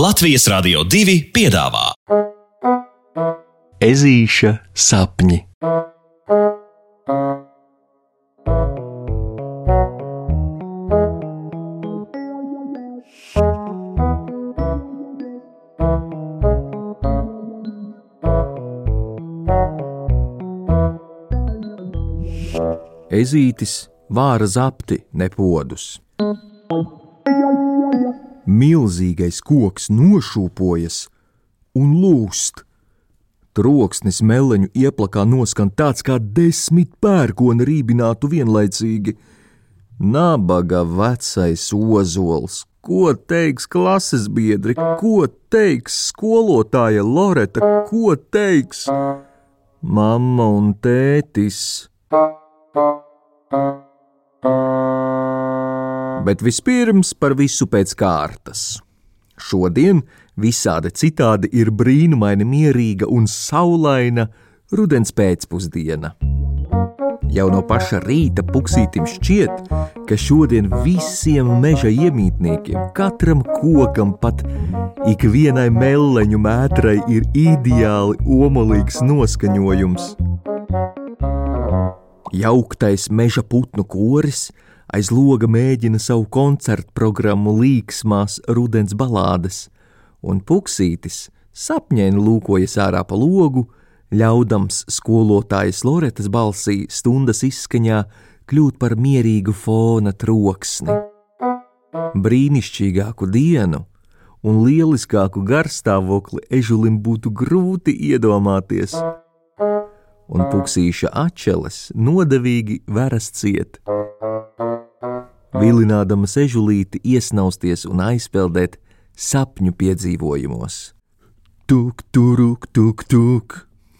Latvijas Rādio 2 piedāvā Ezīša sapņi. Ezītis vāra zapti nepodus. Milzīgais koks nošūpojas un lūst. Troksnis meleņu ieplakā noskan tāds kā desmit pērkona rībinātu vienlaicīgi. Nabaga vecais ozols, ko teiks klases biedri, ko teiks skolotāja Loreta, ko teiks mamma un tētis. Bet vispirms par visu pēc kārtas. Šodien visādi citādi ir brīnumaini mierīga un saulaina rudens pēcpusdiena. Jau no paša rīta puksītim šķiet, ka šodien visiem meža iemītniekiem, katram kokam, pat ikvienai meleņu mētrai ir ideāli omolīgs noskaņojums. Jauktais meža putnu koris aiz loga mēģina savu koncertu programmu līksmās rudens balādes, un puksītis sapņēni lūkojas ārā pa logu, ļaudams skolotājas Loretas balsī stundas izskaņā kļūt par mierīgu fona troksni. Brīnišķīgāku dienu un lieliskāku garstāvokli ežulim būtu grūti iedomāties, un puksīša atšķeles nodevīgi veras ciet. Vilinādama ežulīti iesnausties un aizpeldēt sapņu piedzīvojumos. Tuk, turuk, tuk, tuk!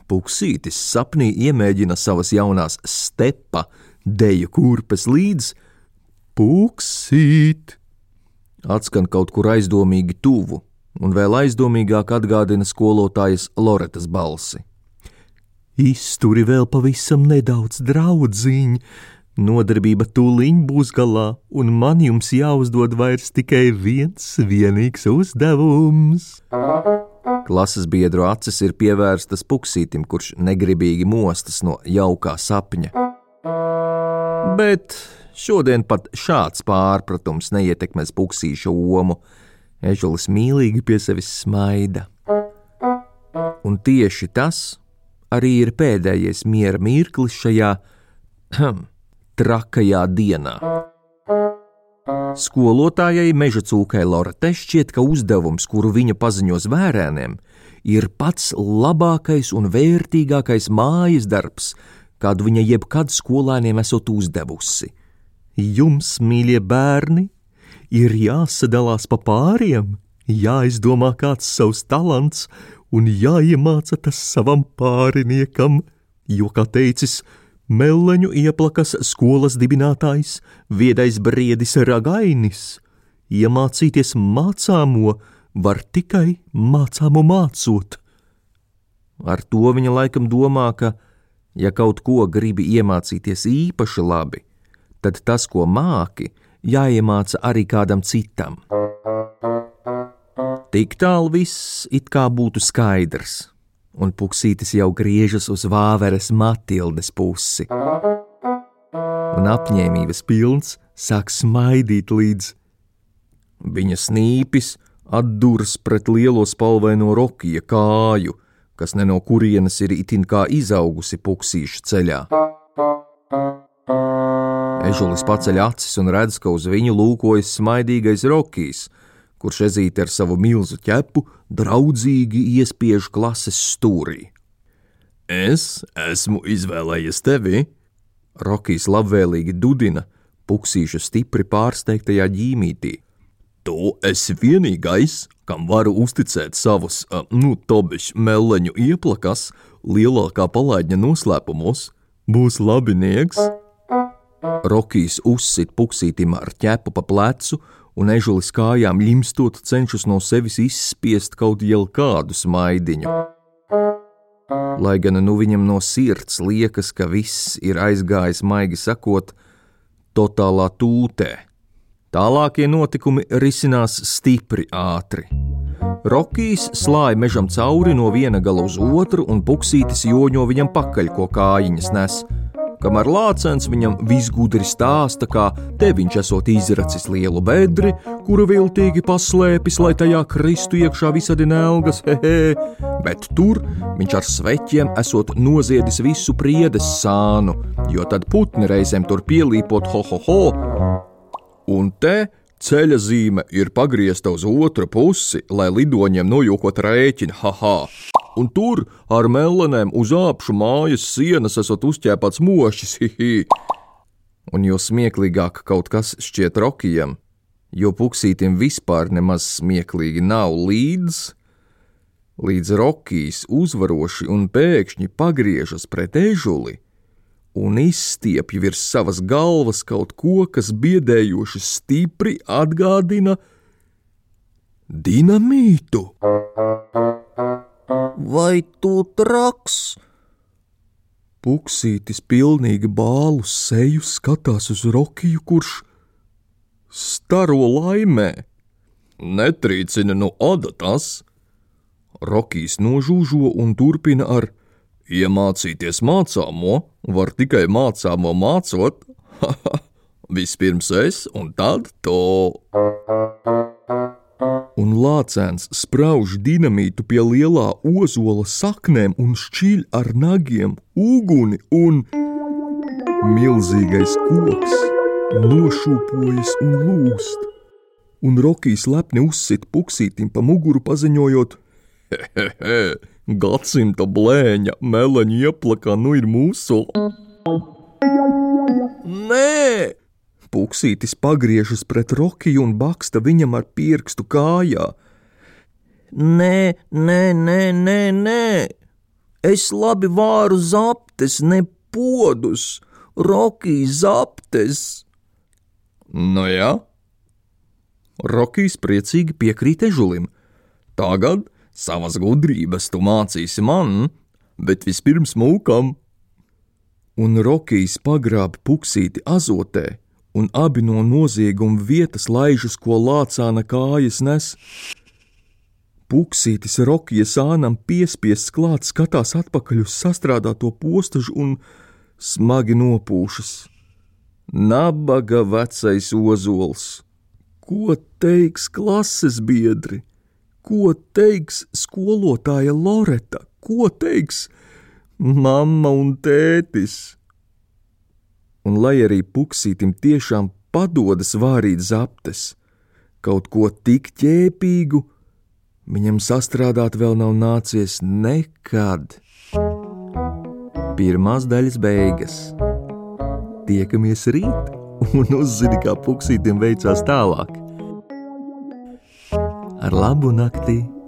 Puksītis sapnī iemēģina savas jaunās stepa deju kurpes līdz puksīt. Atskan kaut kur aizdomīgi tuvu, un vēl aizdomīgāk atgādina skolotājas Loretas balsi. Izturi vēl pavisam nedaudz draudziņu, Nodarbība tūlīt būs galā, un man jums jāuzdod vairs tikai viens vienīgs uzdevums. Klases biedru acis ir pievērstas puksītim, kurš negribīgi mostas no jaukā sapņa. Bet šodien pat šāds pārpratums neietekmēs puksīša omu. Ežulis mīlīgi pie sevis smaida. Un tieši tas arī ir pēdējais miera mirklis šajā trakajā dienā. Skolotājai meža cūkai Lorete šķiet, ka uzdevums, kuru viņa paziņos vērēniem, ir pats labākais un vērtīgākais mājas darbs, kādu viņa jebkad skolēniem esot uzdevusi. Jums, mīļie bērni, ir jāsadalās pa pāriem, jāizdomā kāds savs talants un jāiemāca tas savam pāriniekam, jo, kā teicis, Meleņu ieplakas skolas dibinātājs, viedais briedis Ragainis. Iemācīties mācāmo var tikai mācāmo mācot. Ar to viņa laikam domā, ka, ja kaut ko gribi iemācīties īpaši labi, tad tas, ko māki, jāiemāca arī kādam citam. Tik tālu viss it kā būtu skaidrs un puksītis jau griežas uz vāveres Matildes pusi. Un apņēmības pilns sāk smaidīt līdz viņa snīpis atduras pret lielo spalvaino rokija kāju, kas ne no kurienes ir itin kā izaugusi puksīša ceļā. Ežulis paceļ acis un redz, ka uz viņu lūkojas smaidīgais rokijs, kurš ezīte ar savu milzu ķepu draudzīgi iespiež klases stūrī. Es esmu izvēlējies tevi, Rokijs labvēlīgi dudina, puksīša stipri pārsteigtajā ģīmītī. Tu esi vienīgais, kam varu uzticēt savus, nu, tobišu meleņu ieplakas, lielākā palaidņa noslēpumos. Būs labinieks! Rokijs uzsit puksītim ar ķepu pa plecu un ežulis kājām limstot cenšas no sevis izspiest kaut kādu smaidiņu. Lai gan nu viņam no sirds liekas, ka viss ir aizgājis maigi sakot, totālā tūtē. Tālākie notikumi risinās stipri ātri. Rokijs slāja mežam cauri no viena gala uz otru, un puksītis joņo viņam pakaļ, ko kājiņas nes kamēr lācens viņam visgudri stāsta, kā te viņš esot izracis lielu bedri, kuru viltīgi paslēpis, lai tajā kristu iekšā visādi nelgas, hehe, bet tur viņš ar sveķiem esot noziedis visu priedes sānu, jo tad putni reizēm tur pielīpot ho ho ho, un te ceļa zīme ir pagriezta uz otru pusi, lai lidoņiem nojūkot rēķinu, haha un tur ar melenēm uz apšu mājas sienas esat uzķēpāts mošis, hihi. Un jo smieklīgāk kaut kas šķiet rokijam, jo puksītim vispār nemaz smieklīgi nav līdz, līdz rokijs uzvaroši un pēkšņi pagriežas pret ežuli un izstiepj virs savas galvas kaut ko, kas biedējoši stipri atgādina dinamītu. Vai tu traks? Puksītis pilnīgi bālu seju skatās uz Rokiju, kurš staro laimē. Netrīcina no adatas. Rokijs nožūžo un turpina ar iemācīties mācāmo, var tikai mācāmo mācot. Vispirms es un tad to un lācēns sprauž dinamītu pie lielā ozola saknēm un šķīļ ar nagiem uguni, un milzīgais koks nošūpojas un lūst. Un Rokijs lepni uzsit puksītim pa muguru, paziņojot: Hehehe, gadsimta blēņa, meleņa ieplakā nu ir mūsu! Nē, Puksītis pagriežas pret Rokiju un baksta viņam ar pirkstu kājā. Nē, nē, nē, nē, nē. Es labi vāru zaptes, ne podus, Rokijas zaptes. Nu jā, Rokijs priecīgi piekrīt ežulim. Tagad savas gudrības tu mācīsi man, bet vispirms mūkam. Un Rokijs pagrāb puksīti azotē un abi no nozieguma vietas laižas, ko lācāna kājas nes. Puksītis Rokija sānam piespiests klāt, skatās atpakaļ uz sastrādāto postažu un smagi nopūšas. Nabaga vecais ozols! Ko teiks klases biedri? Ko teiks skolotāja Loreta? Ko teiks mamma un tētis? Un lai arī puksītim tiešām padodas vārīt zaptes, kaut ko tik ķēpīgu, viņam sastrādāt vēl nav nācies nekad. Pirmās daļas beigas. Tiekamies rīt un uzzini, kā puksītim veicās tālāk. Ar labu nakti!